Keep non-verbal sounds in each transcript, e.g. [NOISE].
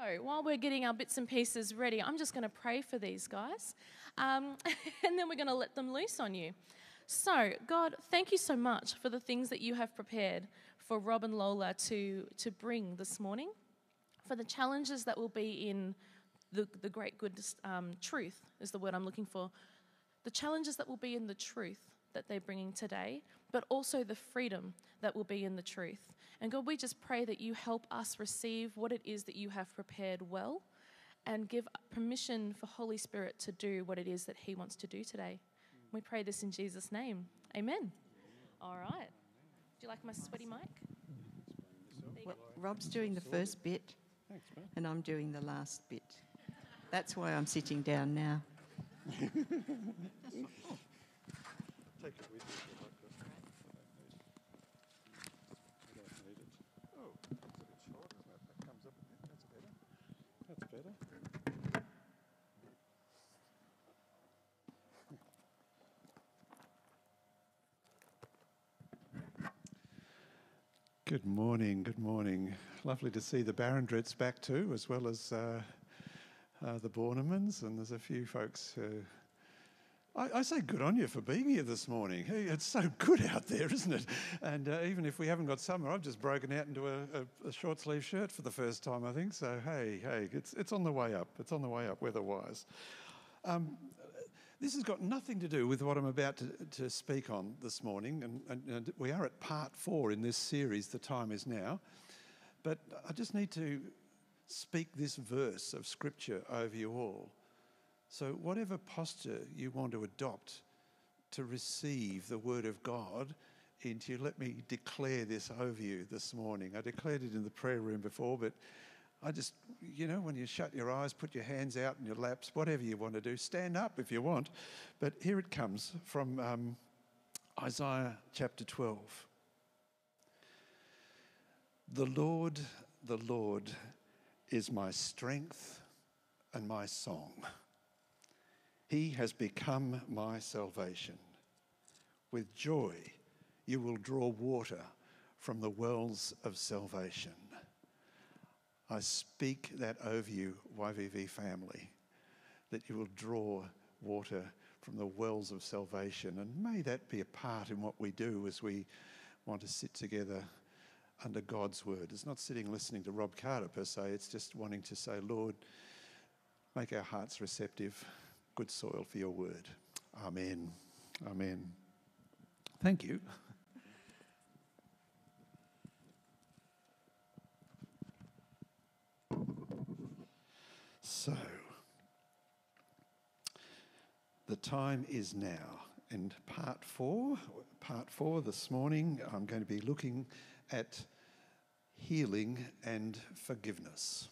So, while we're getting our bits and pieces ready, I'm just going to pray for these guys, um, [LAUGHS] and then we're going to let them loose on you. So, God, thank you so much for the things that you have prepared for Rob and Lola to, to bring this morning, for the challenges that will be in the, the great good um, truth, is the word I'm looking for. The challenges that will be in the truth that they're bringing today, but also the freedom that will be in the truth. And God, we just pray that you help us receive what it is that you have prepared well and give permission for Holy Spirit to do what it is that He wants to do today. We pray this in Jesus' name. Amen. All right. Do you like my sweaty mic? Well, Rob's doing the first bit, and I'm doing the last bit. That's why I'm sitting down now. [LAUGHS] Take it with you. Good morning, good morning. Lovely to see the Barrendrets back too, as well as uh, uh, the Bornemans, and there's a few folks who. I, I, say good on you for being here this morning. Hey, it's so good out there, isn't it? And uh, even if we haven't got summer, I've just broken out into a, a, a short sleeve shirt for the first time, I think. So, hey, hey, it's, it's on the way up. It's on the way up weather wise. Um, this has got nothing to do with what I'm about to, to speak on this morning, and, and, and, we are at part four in this series, The Time Is Now. But I just need to speak this verse of Scripture over you all. So, whatever posture you want to adopt to receive the Word of God into you, let me declare this over you this morning. I declared it in the prayer room before, but I just, you know, when you shut your eyes, put your hands out in your laps, whatever you want to do, stand up if you want. But here it comes from um, Isaiah chapter 12. The Lord, the Lord is my strength and my song. He has become my salvation. With joy, you will draw water from the wells of salvation. I speak that over you, YVV family, that you will draw water from the wells of salvation. And may that be a part in what we do as we want to sit together under God's word. It's not sitting listening to Rob Carter per se, it's just wanting to say, Lord, make our hearts receptive, good soil for your word. Amen. Amen. Thank you. So, the time is now. And part four, part four this morning, I'm going to be looking at healing and forgiveness.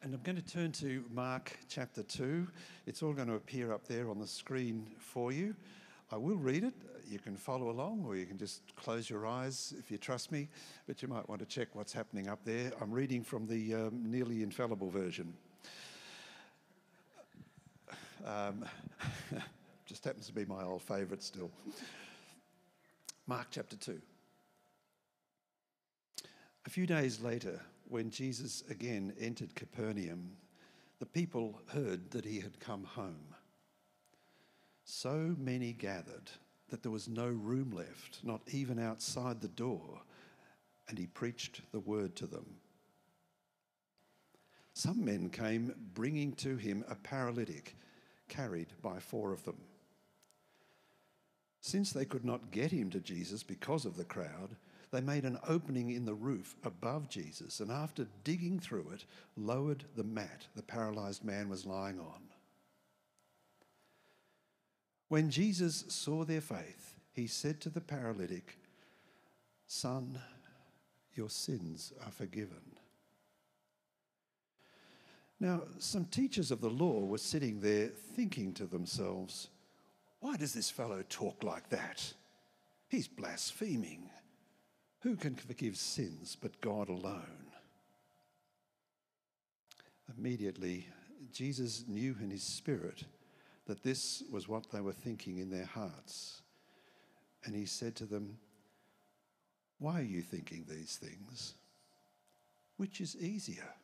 And I'm going to turn to Mark chapter 2. It's all going to appear up there on the screen for you. I will read it. You can follow along, or you can just close your eyes if you trust me, but you might want to check what's happening up there. I'm reading from the um, nearly infallible version. Um, [LAUGHS] just happens to be my old favourite still. Mark chapter 2. A few days later, when Jesus again entered Capernaum, the people heard that he had come home. So many gathered that there was no room left, not even outside the door, and he preached the word to them. Some men came bringing to him a paralytic carried by four of them. Since they could not get him to Jesus because of the crowd, they made an opening in the roof above Jesus and, after digging through it, lowered the mat the paralyzed man was lying on. When Jesus saw their faith, he said to the paralytic, Son, your sins are forgiven. Now, some teachers of the law were sitting there thinking to themselves, Why does this fellow talk like that? He's blaspheming. Who can forgive sins but God alone? Immediately, Jesus knew in his spirit that this was what they were thinking in their hearts. And he said to them, Why are you thinking these things? Which is easier,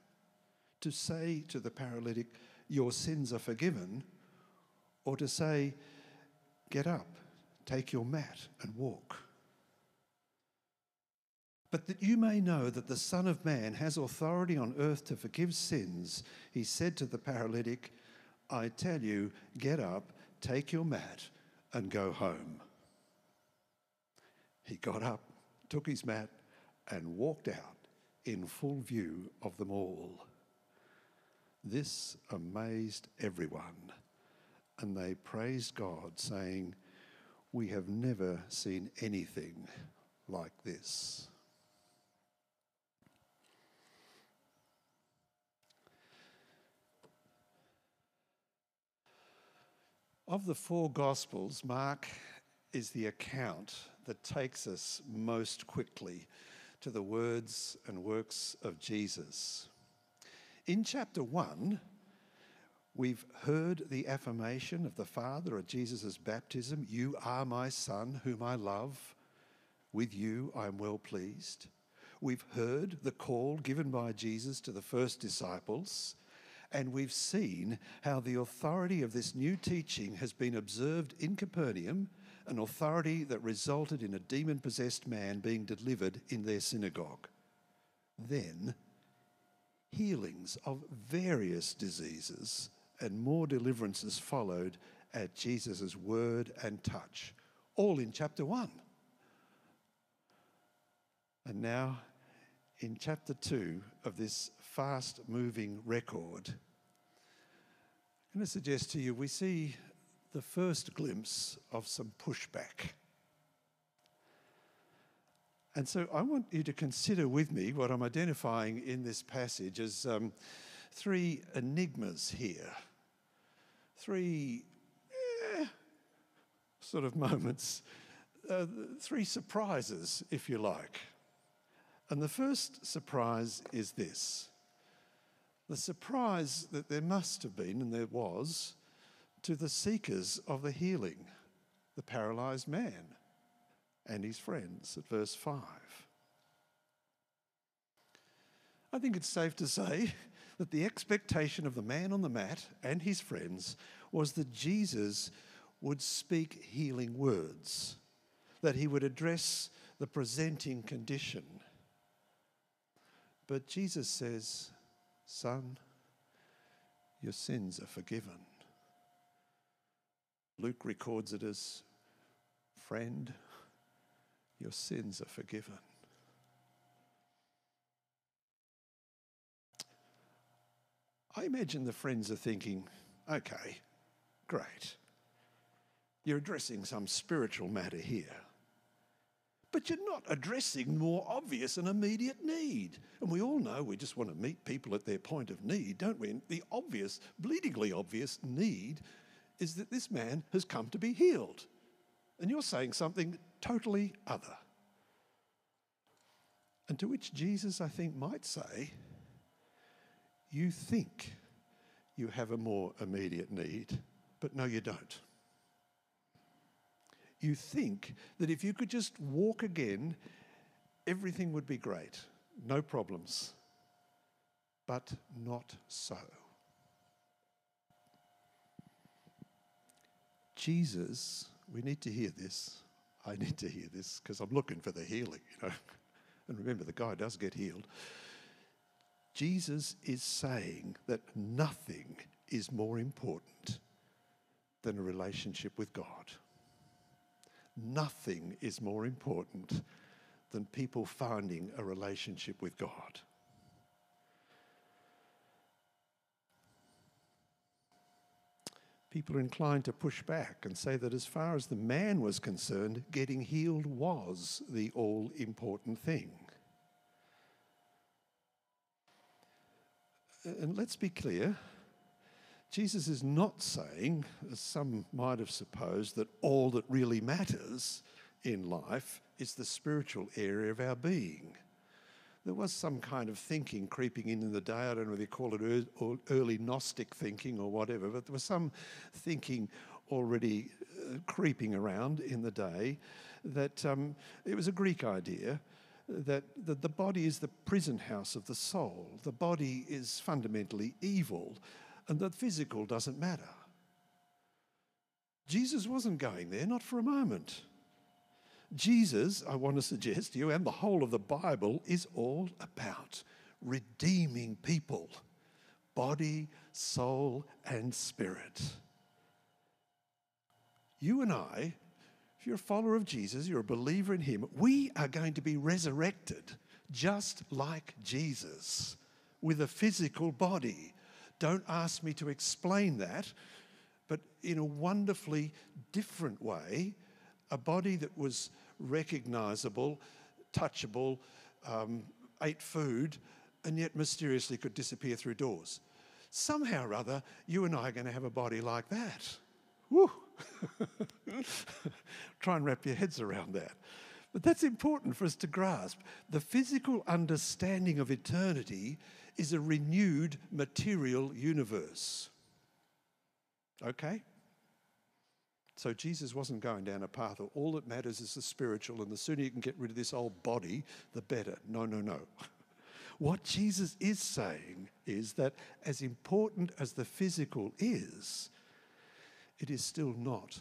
to say to the paralytic, Your sins are forgiven, or to say, Get up, take your mat, and walk. But that you may know that the Son of Man has authority on earth to forgive sins, he said to the paralytic, I tell you, get up, take your mat, and go home. He got up, took his mat, and walked out in full view of them all. This amazed everyone, and they praised God, saying, We have never seen anything like this. Of the four Gospels, Mark is the account that takes us most quickly to the words and works of Jesus. In chapter 1, we've heard the affirmation of the Father at Jesus' baptism You are my Son, whom I love. With you I am well pleased. We've heard the call given by Jesus to the first disciples, and we've seen how the authority of this new teaching has been observed in Capernaum an authority that resulted in a demon possessed man being delivered in their synagogue. Then, healings of various diseases and more deliverances followed at Jesus' word and touch, all in chapter 1. And now, in chapter 2 of this fast moving record, I'm going to suggest to you we see the first glimpse of some pushback. And so I want you to consider with me what I'm identifying in this passage as um, three enigmas here. Three eh, sort of moments, uh, three surprises, if you like. And the first surprise is this the surprise that there must have been, and there was, to the seekers of the healing, the paralyzed man and his friends at verse 5. I think it's safe to say [LAUGHS] that the expectation of the man on the mat and his friends was that Jesus would speak healing words, that he would address the presenting condition. But Jesus says, Son, your sins are forgiven. Luke records it as friend, your sins are forgiven. I imagine the friends are thinking, okay, great. You're addressing some spiritual matter here. But you're not addressing more obvious and immediate need. And we all know we just want to meet people at their point of need, don't we? And the obvious, bleedingly obvious need is that this man has come to be healed. And you're saying something totally other. And to which Jesus, I think, might say, You think you have a more immediate need, but no, you don't. You think that if you could just walk again, everything would be great, no problems. But not so. Jesus, we need to hear this. I need to hear this because I'm looking for the healing, you know. [LAUGHS] And remember, the guy does get healed. Jesus is saying that nothing is more important than a relationship with God. Nothing is more important than people finding a relationship with God. people are inclined to push back and say that as far as the man was concerned, getting healed was the all important thing. Uh, and let's be clear Jesus is not saying, as some might have supposed, that all that really matters in life is the spiritual area of our being there was some kind of thinking creeping in in the day. I don't know whether you call it early Gnostic thinking or whatever, but there was some thinking already uh, creeping around in the day that um, it was a Greek idea that the, the body is the prison house of the soul. The body is fundamentally evil, and the physical doesn't matter. Jesus wasn't going there, not for a moment. Jesus, I want to suggest to you, and the whole of the Bible is all about redeeming people body, soul, and spirit. You and I, if you're a follower of Jesus, you're a believer in Him, we are going to be resurrected just like Jesus with a physical body. Don't ask me to explain that, but in a wonderfully different way, a body that was recognizable, touchable, um, ate food, and yet mysteriously could disappear through doors. Somehow or other, you and I are going to have a body like that. Woo! [LAUGHS] Try and wrap your heads around that. But that's important for us to grasp. The physical understanding of eternity is a renewed material universe. Okay? So Jesus wasn't going down a path of all that matters is the spiritual, and the sooner you can get rid of this old body, the better. No, no, no. [LAUGHS] What Jesus is saying is that as important as the physical is, it is still not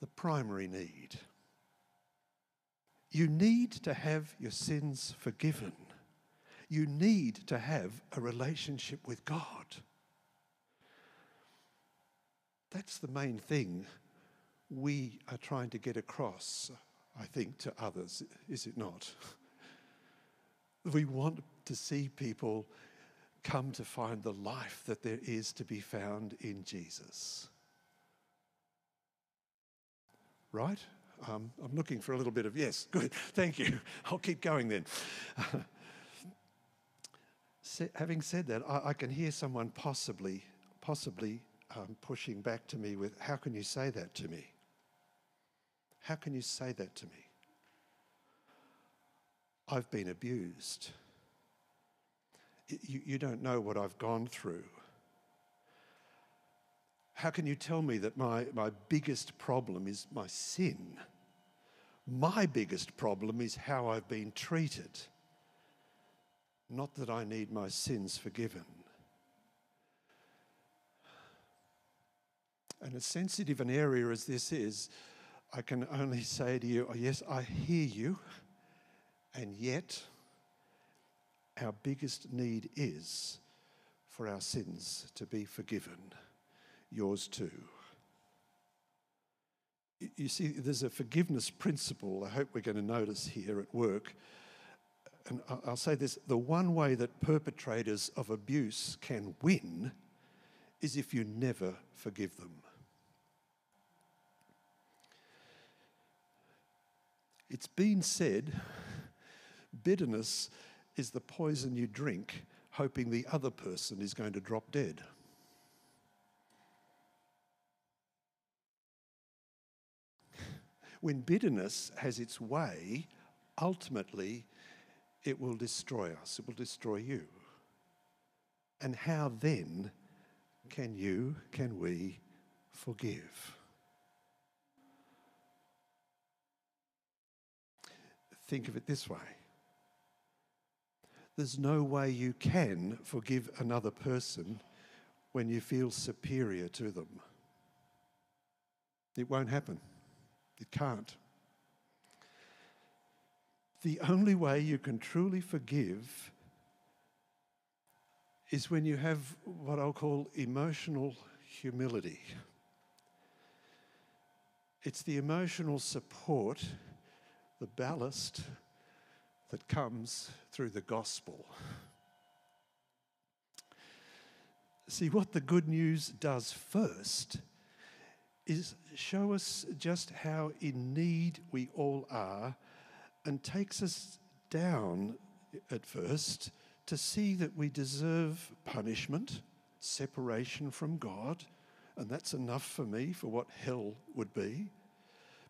the primary need. You need to have your sins forgiven. You need to have a relationship with God. That's the main thing we are trying to get across, I think, to others, is it not? [LAUGHS] We want to see people come to find the life that there is to be found in Jesus. Right? Um, I'm looking for a little bit of yes, good, [LAUGHS] thank you. I'll keep going then. [LAUGHS] Having said that, I, I, can hear someone possibly, possibly um, pushing back to me with, How can you say that to me? How can you say that to me? I've been abused. You, you don't know what I've gone through. How can you tell me that my, my biggest problem is my sin? My biggest problem is how I've been treated. Not that I need my sins forgiven. And as sensitive an area as this is, I can only say to you, oh, yes, I hear you, and yet our biggest need is for our sins to be forgiven. Yours too. You see, there's a forgiveness principle I hope we're going to notice here at work. And I'll say this the one way that perpetrators of abuse can win is if you never forgive them. It's been said bitterness is the poison you drink, hoping the other person is going to drop dead. When bitterness has its way, ultimately it will destroy us, it will destroy you. And how then can you, can we forgive? Think of it this way there's no way you can forgive another person when you feel superior to them. It won't happen. It can't. The only way you can truly forgive is when you have what I'll call emotional humility. It's the emotional support the ballast that comes through the gospel. See, what the good news does first is show us just how in need we all are and takes us down at first to see that we deserve punishment, separation from God, and that's enough for me for what hell would be.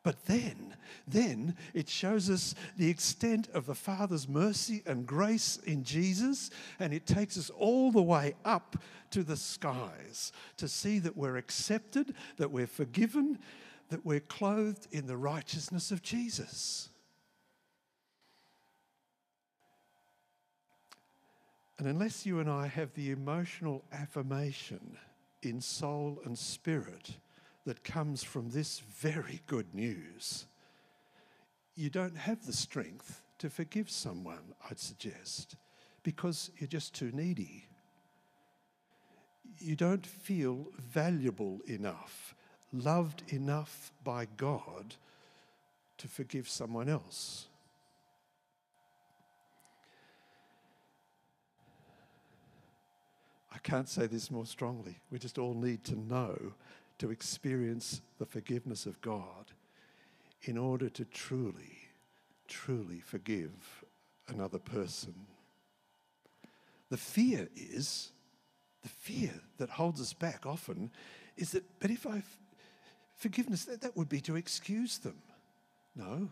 But then, then it shows us the extent of the Father's mercy and grace in Jesus, and it takes us all the way up to the skies to see that we're accepted, that we're forgiven, that we're clothed in the righteousness of Jesus. And unless you and I have the emotional affirmation in soul and spirit that comes from this very good news, you don't have the strength to forgive someone, I'd suggest, because you're just too needy. You don't feel valuable enough, loved enough by God to forgive someone else. I can't say this more strongly. We just all need to know, to experience the forgiveness of God in order to truly, truly forgive another person. The fear is, the fear that holds us back often is that, but if I, forgiveness, that, that would be to excuse them. No.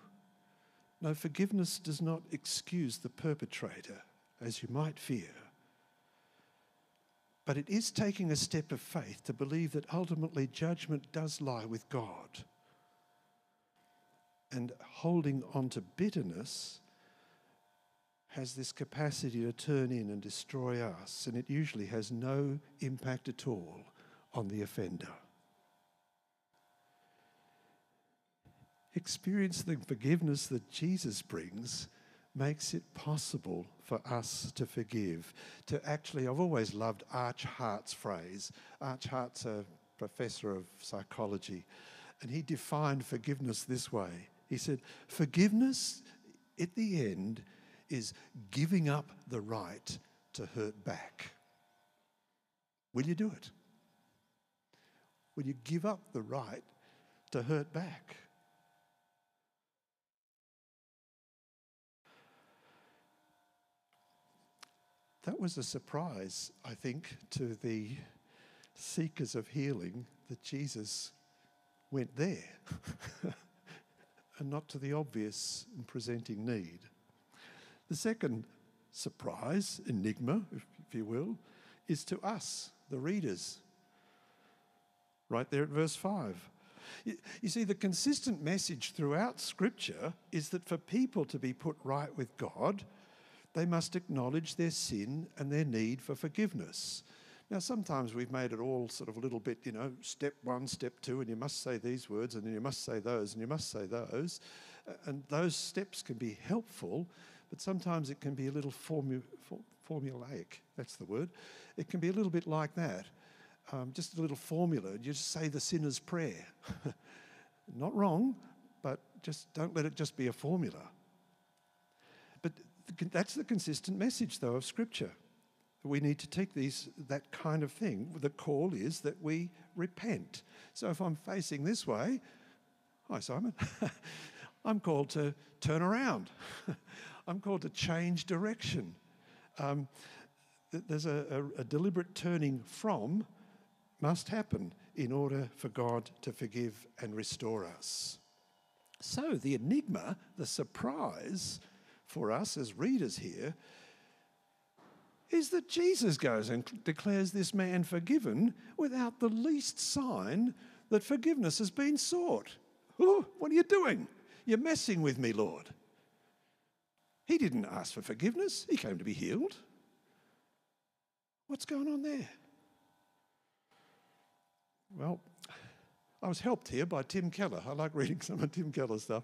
No, forgiveness does not excuse the perpetrator, as you might fear. But it is taking a step of faith to believe that ultimately judgment does lie with God. And holding on to bitterness has this capacity to turn in and destroy us, and it usually has no impact at all on the offender. Experience the forgiveness that Jesus brings makes it possible for us to forgive. To actually, I've always loved Arch Hart's phrase. Arch Hart's a professor of psychology, and he defined forgiveness this way. He said, Forgiveness at the end is giving up the right to hurt back. Will you do it? Will you give up the right to hurt back? That was a surprise, I think, to the seekers of healing that Jesus went there [LAUGHS] and not to the obvious and presenting need. The second surprise, enigma, if, if, you will, is to us, the readers. Right there at verse 5. You, you see, the consistent message throughout Scripture is that for people to be put right with God, they must acknowledge their sin and their need for forgiveness. Now, sometimes we've made it all sort of a little bit, you know, step one, step two, and you must say these words, and then you must say those, and you must say those. And those steps can be helpful, but sometimes it can be a little formu- formulaic. That's the word. It can be a little bit like that. Um, just a little formula. You just say the sinner's prayer. [LAUGHS] Not wrong, but just don't let it just be a formula. That's the consistent message, though, of Scripture. We need to take these that kind of thing. The call is that we repent. So if I'm facing this way, hi Simon, [LAUGHS] I'm called to turn around. [LAUGHS] I'm called to change direction. Um, there's a, a, a deliberate turning from must happen in order for God to forgive and restore us. So the enigma, the surprise, for us as readers here is that Jesus goes and declares this man forgiven without the least sign that forgiveness has been sought. Oh, what are you doing? You're messing with me, Lord. He didn't ask for forgiveness, he came to be healed. What's going on there? Well, I was helped here by Tim Keller. I like reading [LAUGHS] some of Tim Keller's stuff.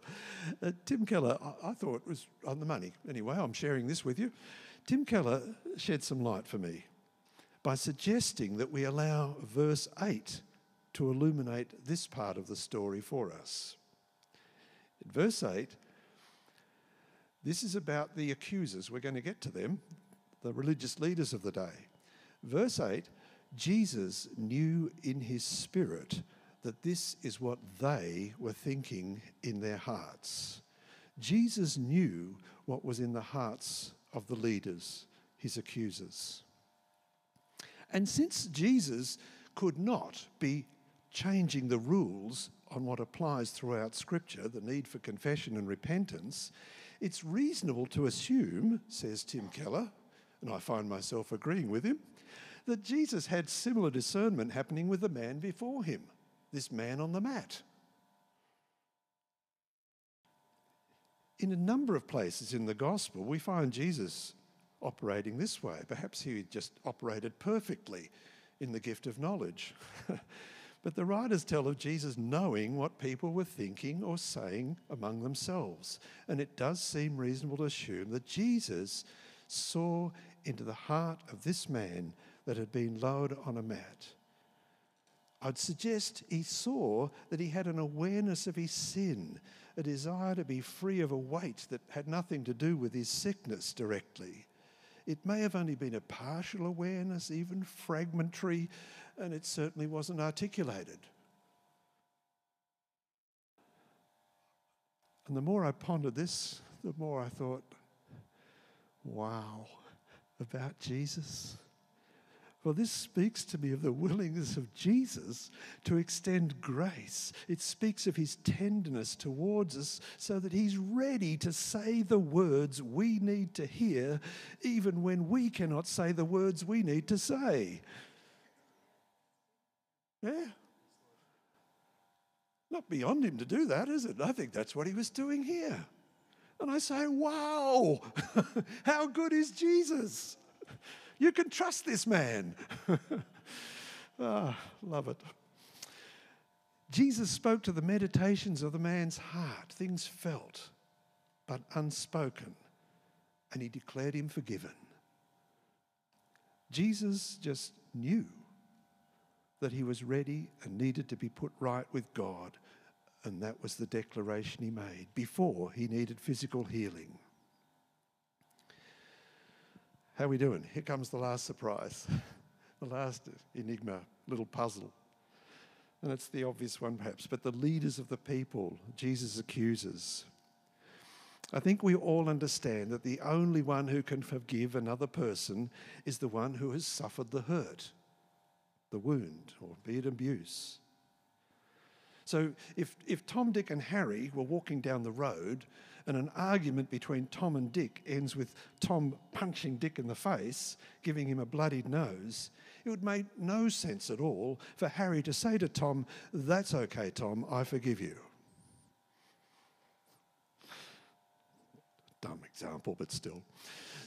Uh, Tim Keller, I, I thought was on the money. Anyway, I'm sharing this with you. Tim Keller shed some light for me by suggesting that we allow verse 8 to illuminate this part of the story for us. In verse 8, this is about the accusers. We're going to get to them, the religious leaders of the day. Verse 8 Jesus knew in his spirit that this is what they were thinking in their hearts. Jesus knew what was in the hearts of the leaders, his accusers. And since Jesus could not be changing the rules on what applies throughout Scripture, the need for confession and repentance, it's reasonable to assume, says Tim Keller, and I find myself agreeing with him, that Jesus had similar discernment happening with the man before him this man on the mat. In a number of places in the gospel, we find Jesus operating this way. Perhaps he just operated perfectly in the gift of knowledge. [LAUGHS] but the writers tell of Jesus knowing what people were thinking or saying among themselves. And it does seem reasonable to assume that Jesus saw into the heart of this man that had been lowered on a mat. I'd suggest he saw that he had an awareness of his sin, a desire to be free of a weight that had nothing to do with his sickness directly. It may have only been a partial awareness, even fragmentary, and it certainly wasn't articulated. And the more I pondered this, the more I thought, wow, about Jesus. Well, this speaks to me of the willingness of Jesus to extend grace. It speaks of his tenderness towards us so that he's ready to say the words we need to hear, even when we cannot say the words we need to say. Yeah. Not beyond him to do that, is it? I think that's what he was doing here. And I say, wow, [LAUGHS] how good is Jesus? You can trust this man. [LAUGHS] ah, love it. Jesus spoke to the meditations of the man's heart, things felt but unspoken, and he declared him forgiven. Jesus just knew that he was ready and needed to be put right with God, and that was the declaration he made before he needed physical healing. How are we doing? Here comes the last surprise, [LAUGHS] the last enigma, little puzzle. And it's the obvious one, perhaps, but the leaders of the people, Jesus accuses. I think we all understand that the only one who can forgive another person is the one who has suffered the hurt, the wound, or be it abuse. So if, if Tom, Dick, and Harry were walking down the road and an argument between Tom and Dick ends with Tom punching Dick in the face, giving him a bloodied nose, it would make no sense at all for Harry to say to Tom, That's okay, Tom, I forgive you. Dumb example, but still.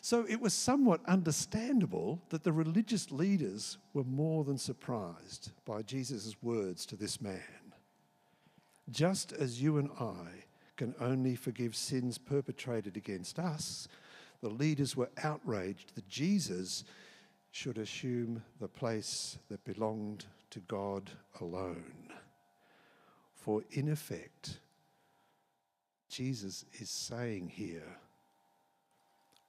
So it was somewhat understandable that the religious leaders were more than surprised by Jesus' words to this man. Just as you and I can only forgive sins perpetrated against us, the leaders were outraged that Jesus should assume the place that belonged to God alone. For in effect, Jesus is saying here,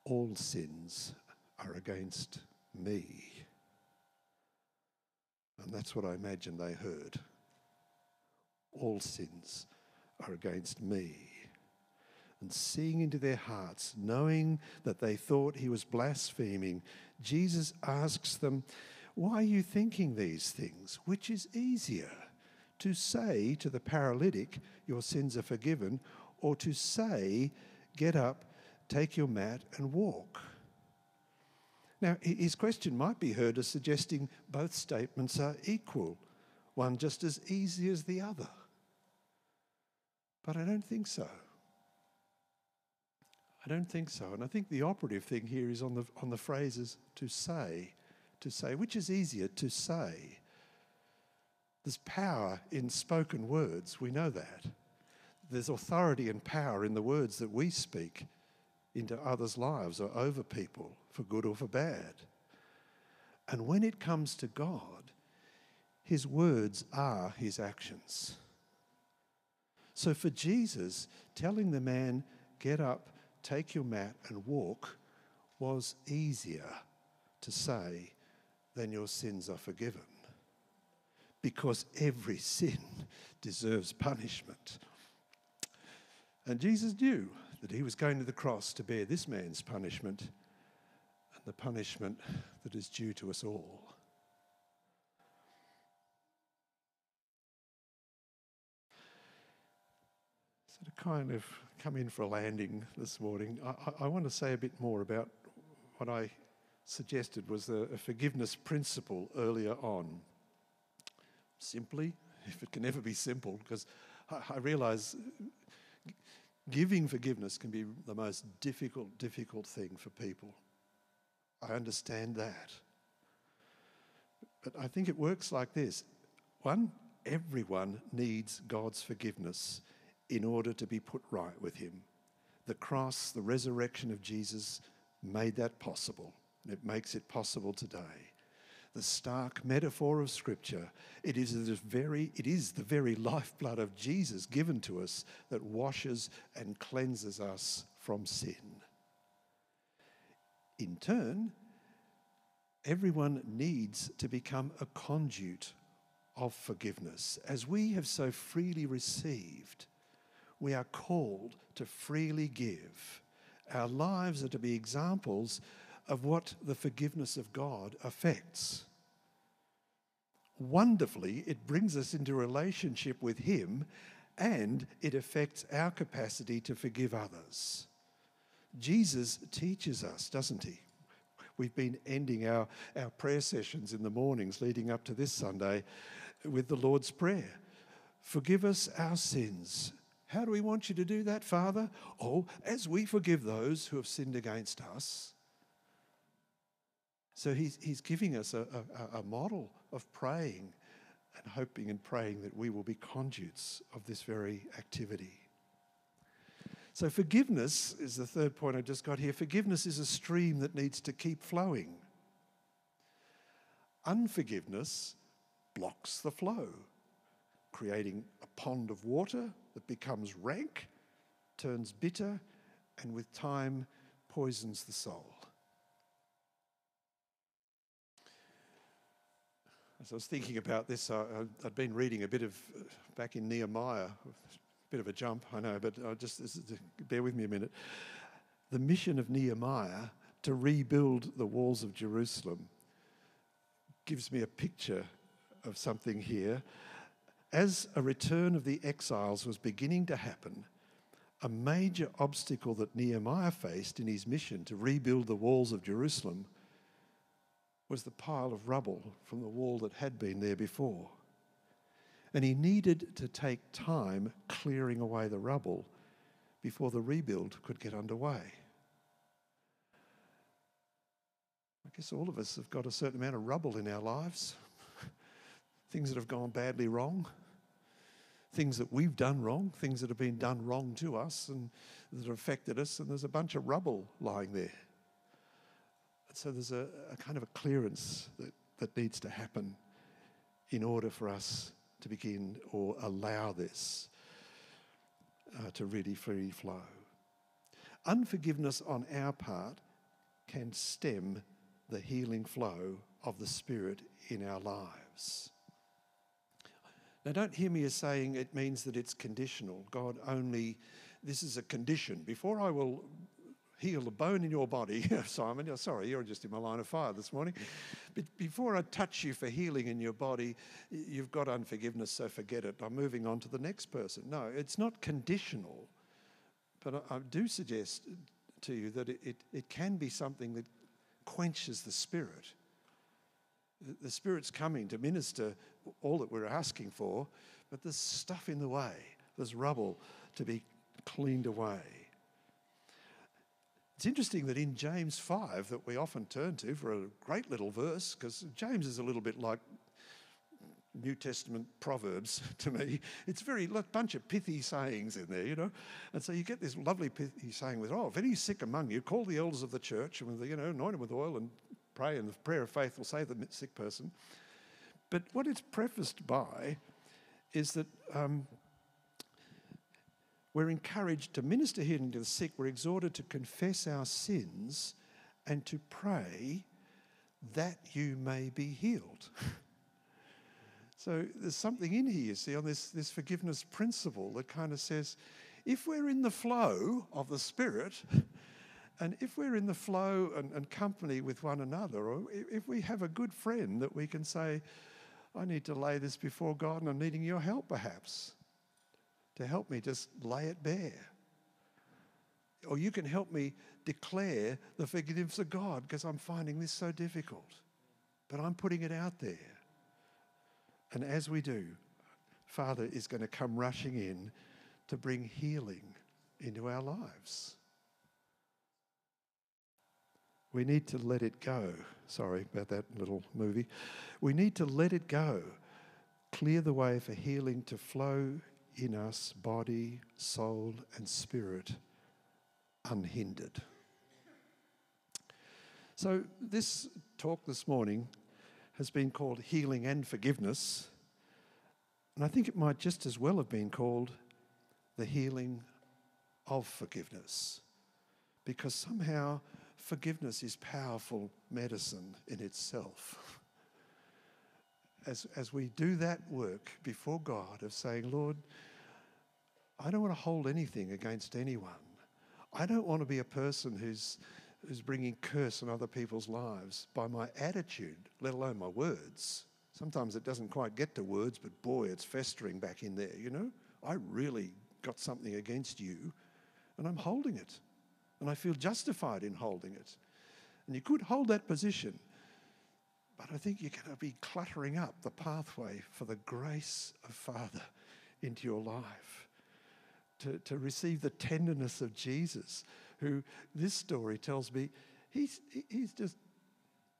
all sins are against me. And that's what I imagine they heard. All sins are against me. And seeing into their hearts, knowing that they thought he was blaspheming, Jesus asks them, Why are you thinking these things? Which is easier, to say to the paralytic, Your sins are forgiven, or to say, Get up, take your mat, and walk? Now, his question might be heard as suggesting both statements are equal, one just as easy as the other. But I don't think so. I don't think so. And I think the operative thing here is on the, on the phrases to say, to say, which is easier to say. There's power in spoken words, we know that. There's authority and power in the words that we speak into others' lives or over people, for good or for bad. And when it comes to God, his words are his actions. So for Jesus, telling the man, get up, take your mat, and walk was easier to say than your sins are forgiven. Because every [LAUGHS] sin deserves punishment. And Jesus knew that he was going to the cross to bear this man's punishment and the punishment that is due to us all. So, to kind of come in for a landing this morning, I, I want to say a bit more about what I suggested was a, a forgiveness principle earlier on. Simply, if it can ever be simple, because I, I realize giving forgiveness can be the most difficult, difficult thing for people. I understand that. But I think it works like this one, everyone needs God's forgiveness in order to be put right with Him. The cross, the resurrection of Jesus made that possible. It makes it possible today. The stark metaphor of Scripture, it is, the very, it is the very lifeblood of Jesus given to us that washes and cleanses us from sin. In turn, everyone needs to become a conduit of forgiveness. As we have so freely received, we are called to freely give. Our lives are to be examples of what the forgiveness of God affects. Wonderfully, it brings us into relationship with Him and it affects our capacity to forgive others. Jesus teaches us, doesn't He? We've been ending our, our prayer sessions in the mornings leading up to this Sunday with the Lord's Prayer. Forgive us our sins. How do we want you to do that, Father? Oh, as we forgive those who have sinned against us. So he's, he's giving us a, a, a model of praying and hoping and praying that we will be conduits of this very activity. So, forgiveness is the third point I just got here. Forgiveness is a stream that needs to keep flowing. Unforgiveness blocks the flow, creating pond of water that becomes rank, turns bitter, and with time poisons the soul. As I was thinking about this, I, had been reading a bit of uh, back in Nehemiah, a bit of a jump, I know, but I just bear with me a minute. The mission of Nehemiah to rebuild the walls of Jerusalem gives me a picture of something here. As a return of the exiles was beginning to happen, a major obstacle that Nehemiah faced in his mission to rebuild the walls of Jerusalem was the pile of rubble from the wall that had been there before. And he needed to take time clearing away the rubble before the rebuild could get underway. I guess all of us have got a certain amount of rubble in our lives, things that have gone badly wrong, things that we've done wrong, things that have been done wrong to us and that have affected us, and there's a bunch of rubble lying there so there's a, a kind of a clearance that, that needs to happen in order for us to begin or allow this uh, to really free flow. Unforgiveness on our part can stem the healing flow of the Spirit in our lives. Now, don't hear me as saying it means that it's conditional. God only, this is a condition. Before I will heal a bone in your body, [LAUGHS] Simon. You're sorry, you're just in my line of fire this morning. But before I touch you for healing in your body, you've got unforgiveness, so forget it. I'm moving on to the next person. No, it's not conditional. But I, I do suggest to you that it, it, it, can be something that quenches the spirit. The, spirit's coming to minister all that we're asking for, but there's stuff in the way, there's rubble to be cleaned away. It's interesting that in James 5, that we often turn to for a great little verse, because James is a little bit like New Testament proverbs [LAUGHS] to me. It's very a bunch of pithy sayings in there, you know. And so you get this lovely pithy saying with, "Oh, if any sick among you, call the elders of the church and you know, anoint him with oil and pray, and the prayer of faith will save the sick person." But what it's prefaced by is that um, we're encouraged to minister healing to the sick. We're exhorted to confess our sins and to pray that you may be healed. [LAUGHS] so there's something in here, you see, on this, this forgiveness principle that kind of says if we're in the flow of the Spirit, [LAUGHS] and if we're in the flow and, and company with one another, or if we have a good friend that we can say, I need to lay this before God and I'm needing your help perhaps to help me just lay it bare. Or you can help me declare the forgiveness of God because I'm finding this so difficult. But I'm putting it out there. And as we do, Father is going to come rushing in to bring healing into our lives. We need to let it go. Sorry about that little movie. We need to let it go. Clear the way for healing to flow in us, body, soul, and spirit, unhindered. So, this talk this morning has been called Healing and Forgiveness. And I think it might just as well have been called The Healing of Forgiveness. Because somehow forgiveness is powerful medicine in itself. As, as we do that work before God of saying, Lord, I don't want to hold anything against anyone. I don't want to be a person who's who's bringing curse on other people's lives by my attitude, let alone my words. Sometimes it doesn't quite get to words, but boy, it's festering back in there, you know? I really got something against you, and I'm holding it. And I feel justified in holding it. And you could hold that position, but I think you're going to be cluttering up the pathway for the grace of Father into your life. To, to receive the tenderness of Jesus, who this story tells me he's, he's just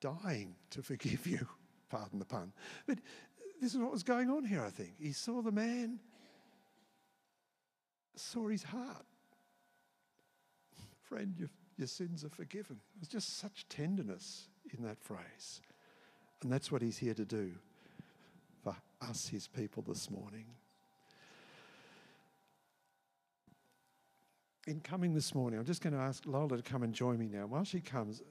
dying to forgive you. [LAUGHS] Pardon the pun. But this is what was going on here, I think. He saw the man, saw his heart. Friend, your, your sins are forgiven. There's just such tenderness in that phrase. And that's what he's here to do for us, his people, this morning. in coming this morning, I'm just going to ask Lola to come and join me now. While she comes,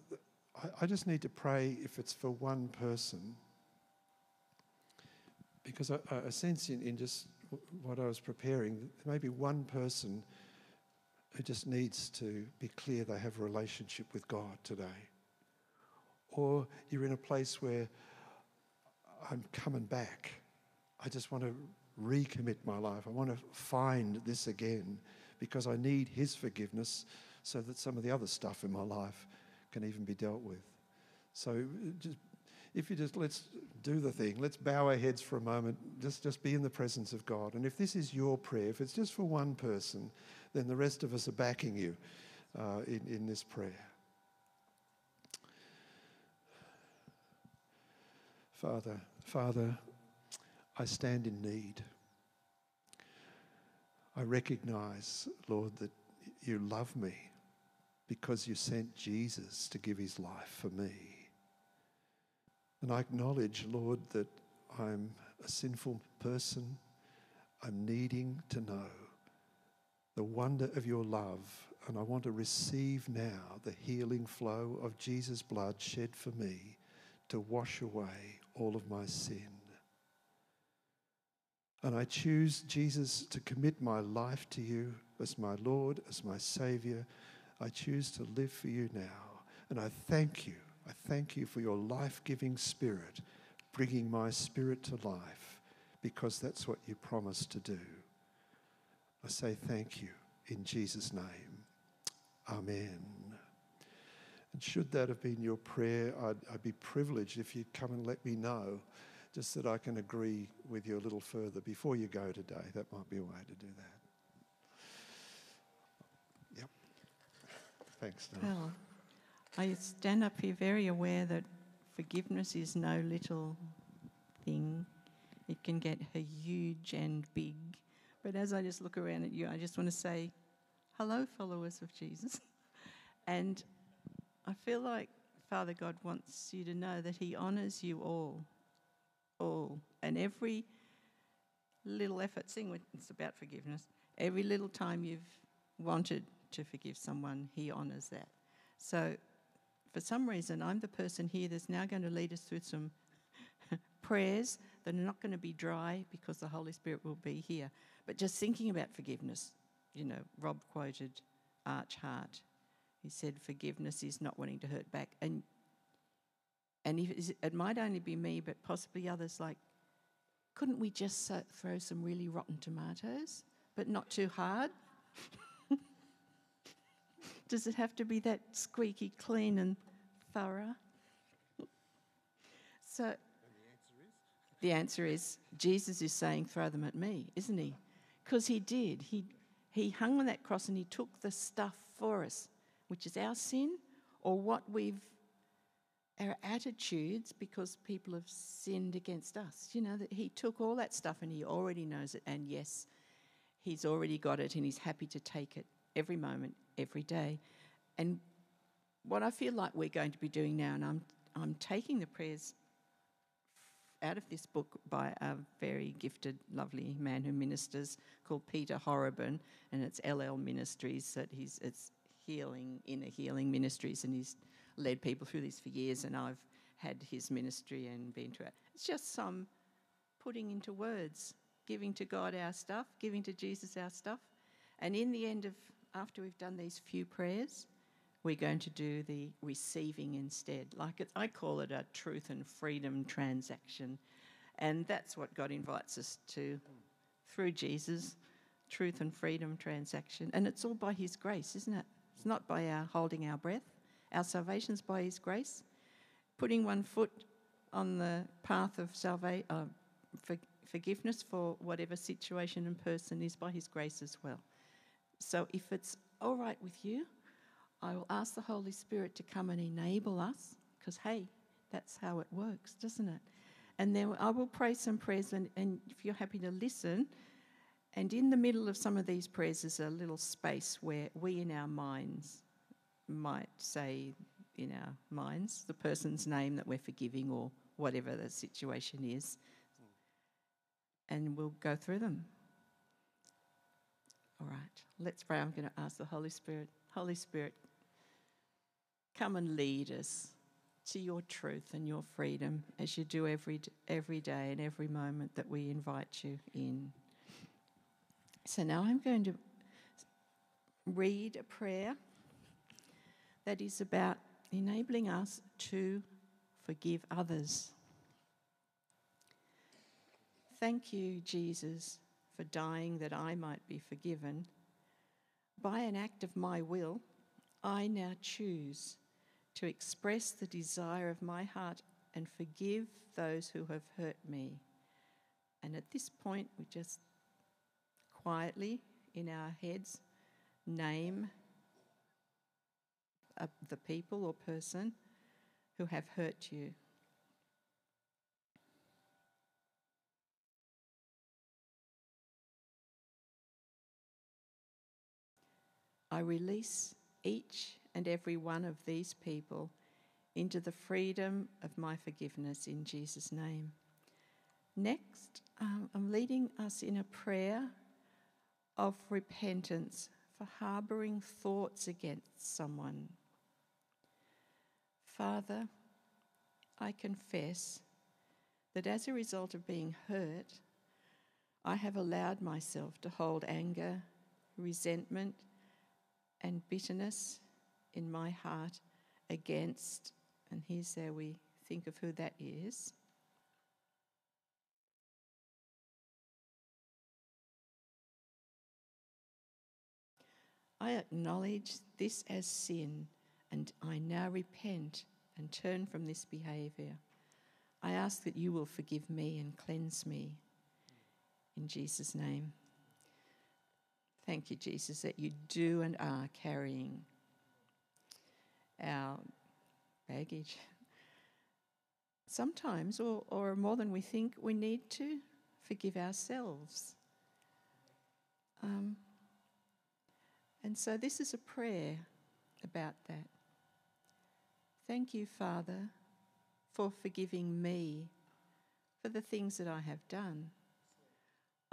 I, I just need to pray if it's for one person, because I, I sense in, in just what I was preparing, there may be one person who just needs to be clear they have a relationship with God today. Or you're in a place where I'm coming back. I just want to recommit my life. I want to find this again because I need His forgiveness so that some of the other stuff in my life can even be dealt with. So just if you just let's do the thing, let's bow our heads for a moment, just, just be in the presence of God. And if this is your prayer, if it's just for one person, then the rest of us are backing you uh, in, in this prayer. Father, Father, I stand in need. I recognize, Lord, that you love me because you sent Jesus to give his life for me. And I acknowledge, Lord, that I'm a sinful person. I'm needing to know the wonder of your love. And I want to receive now the healing flow of Jesus' blood shed for me to wash away all of my sin. And I choose, Jesus, to commit my life to you as my Lord, as my Savior. I choose to live for you now. And I thank you. I thank you for your life giving spirit, bringing my spirit to life, because that's what you promised to do. I say thank you in Jesus' name. Amen. And should that have been your prayer, I'd, I'd be privileged if you'd come and let me know just that I can agree with you a little further before you go today. That might be a way to do that. Yep. Thanks, Well, I stand up here very aware that forgiveness is no little thing. It can get huge and big. But as I just look around at you, I just want to say, hello, followers of Jesus. [LAUGHS] and I feel like Father God wants you to know that He honours you all all. And every little effort, seeing it's about forgiveness, every little time you've wanted to forgive someone, He honours that. So, for some reason, I'm the person here that's now going to lead us through some [LAUGHS] prayers that are not going to be dry because the Holy Spirit will be here. But just thinking about forgiveness, you know, Rob quoted Arch Hart. He said, Forgiveness is not wanting to hurt back. And and if, it might only be me, but possibly others, like, couldn't we just throw some really rotten tomatoes, but not too hard? [LAUGHS] Does it have to be that squeaky clean and thorough? So, the answer is Jesus is saying, throw them at me, isn't he? Because he did. He, he hung on that cross and he took the stuff for us, which is our sin or what we've our attitudes because people have sinned against us. You know, that He took all that stuff and He already knows it. And yes, He's already got it and He's happy to take it every moment, every day. And what I feel like we're going to be doing now, and I'm, I'm taking the prayers out of this book by a very gifted, lovely man who ministers called Peter Horrobin, and it's Ellel Ministries that he's it's healing inner healing ministries, and he's led people through this for years, and I've had his ministry and been to it. It's just some putting into words, giving to God our stuff, giving to Jesus our stuff, and in the end of after we've done these few prayers, we're going to do the receiving instead. Like it, I call it a truth and freedom transaction. And that's what God invites us to through Jesus truth and freedom transaction. And it's all by His grace, isn't it? It's not by our holding our breath. Our salvation's by His grace. Putting one foot on the path of salvation, uh, for, forgiveness for whatever situation and person is by His grace as well. So if it's all right with you, I will ask the Holy Spirit to come and enable us, because hey, that's how it works, doesn't it? And then I will pray some prayers, and, and if you're happy to listen, and in the middle of some of these prayers is a little space where we in our minds might say, in our minds, the person's name that we're forgiving or whatever the situation is, and we'll go through them. All right, let's pray. I'm going to ask the Holy Spirit. Holy Spirit, Come and lead us to your truth and your freedom as you do every, every day and every moment that we invite you in. So now I'm going to read a prayer that is about enabling us to forgive others. Thank you, Jesus, for dying that I might be forgiven. By an act of my will, I now choose to express the desire of my heart and forgive those who have hurt me. And at this point, we just quietly in our heads name uh, the people or person who have hurt you. I release each and every one of these people into the freedom of my forgiveness in Jesus' name. Next, um, I'm leading us in a prayer of repentance for harbouring thoughts against someone. Father, I confess that as a result of being hurt, I have allowed myself to hold anger, resentment, and bitterness in my heart against, and here's how we think of who that is. I acknowledge this as sin and I now repent and turn from this behaviour. I ask that you will forgive me and cleanse me. In Jesus' name. Thank you, Jesus, that you do and are carrying our baggage. Sometimes, or, or more than we think, we need to forgive ourselves. Um, and so, this is a prayer about that. Thank you, Father, for forgiving me for the things that I have done.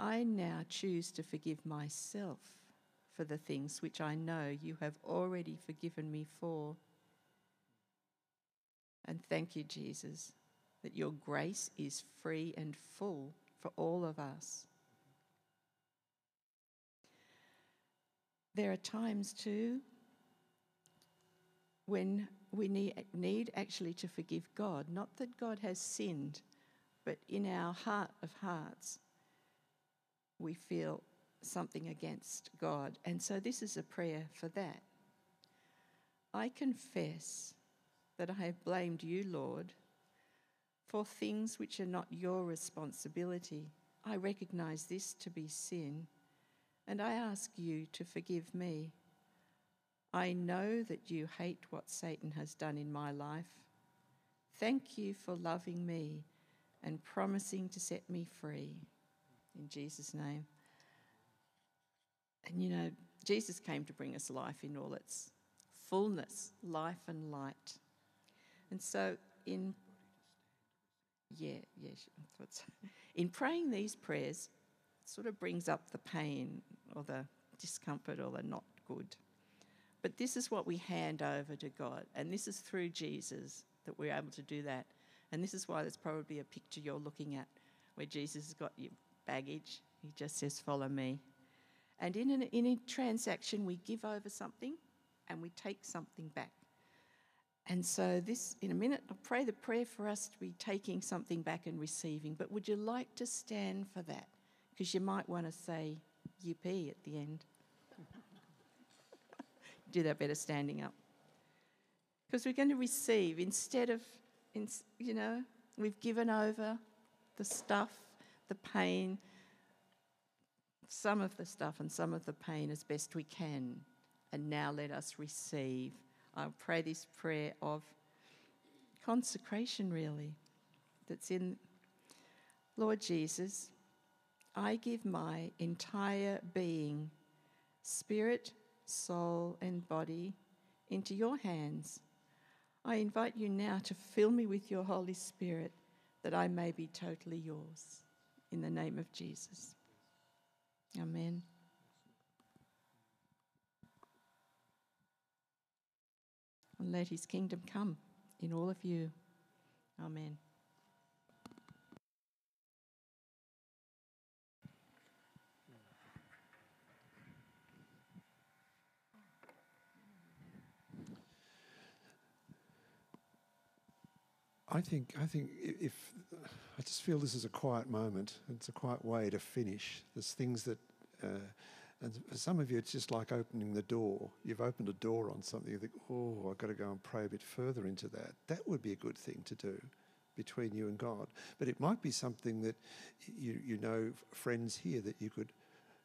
I now choose to forgive myself for the things which I know you have already forgiven me for. And thank you, Jesus, that your grace is free and full for all of us. There are times too when we need, need actually to forgive God. Not that God has sinned, but in our heart of hearts, we feel something against God. And so this is a prayer for that. I confess that I have blamed you, Lord, for things which are not your responsibility. I recognize this to be sin, and I ask you to forgive me. I know that you hate what Satan has done in my life, Thank you for loving me and promising to set me free. In Jesus' name. And you know, Jesus came to bring us life in all its fullness, life and light. And so, in yeah, yeah, [LAUGHS] in praying these prayers, it sort of brings up the pain or the discomfort or the not good. But this is what we hand over to God, and this is through Jesus that we're able to do that. And this is why there's probably a picture you're looking at where Jesus has got your baggage. He just says, Follow me. And in, an, in a transaction, we give over something and we take something back. And so, this, in a minute, I'll pray the prayer for us to be taking something back and receiving. But would you like to stand for that? Because you might want to say yippee at the end. [LAUGHS] Do that better standing up. Because we're going to receive instead of, you know, we've given over the stuff, the pain, some of the stuff and some of the pain as best we can. And now let us receive. I pray this prayer of consecration, really, that's in Lord Jesus. I give my entire being, spirit, soul, and body into your hands. I invite you now to fill me with your Holy Spirit that I may be totally yours. In the name of Jesus. Amen. And let his kingdom come in all of you. Amen. I think I think if I just feel this is a quiet moment, it's a quiet way to finish. There's things that, uh, and for some of you, it's just like opening the door. You've opened a door on something. You think, oh, I've got to go and pray a bit further into that. That would be a good thing to do between you and God. But it might be something that you you know friends here that you could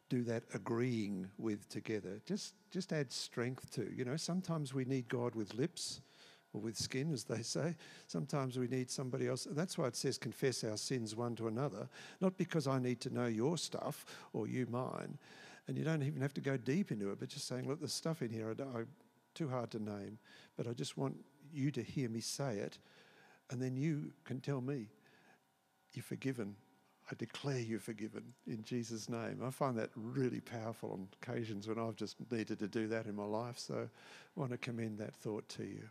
do that agreeing with together. Just just add strength to. You know, sometimes we need God with lips or with skin, as they say. Sometimes we need somebody else. And That's why it says confess our sins one to another, not because I need to know your stuff or you mine. And you don't even have to go deep into it, but just saying, look, there's stuff in here I I, too hard to name, but I just want you to hear me say it, and then you can tell me you're forgiven. I declare you forgiven in Jesus' name. I find that really powerful on occasions when I've just needed to do that in my life. So I want to commend that thought to you.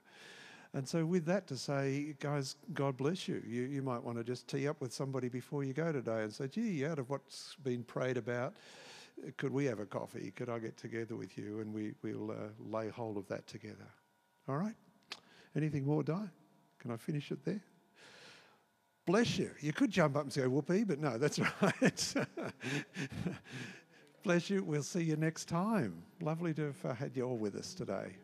And so, with that to say, guys, God bless you. You, you might want to just tee up with somebody before you go today and say, gee, out of what's been prayed about, could we have a coffee? Could I get together with you? And we, we'll uh, lay hold of that together. All right? Anything more, Di? Can I finish it there? Bless you. You could jump up and say, whoopee, but no, that's [LAUGHS] right. Bless you. We'll see you next time. Lovely to have had you all with us today.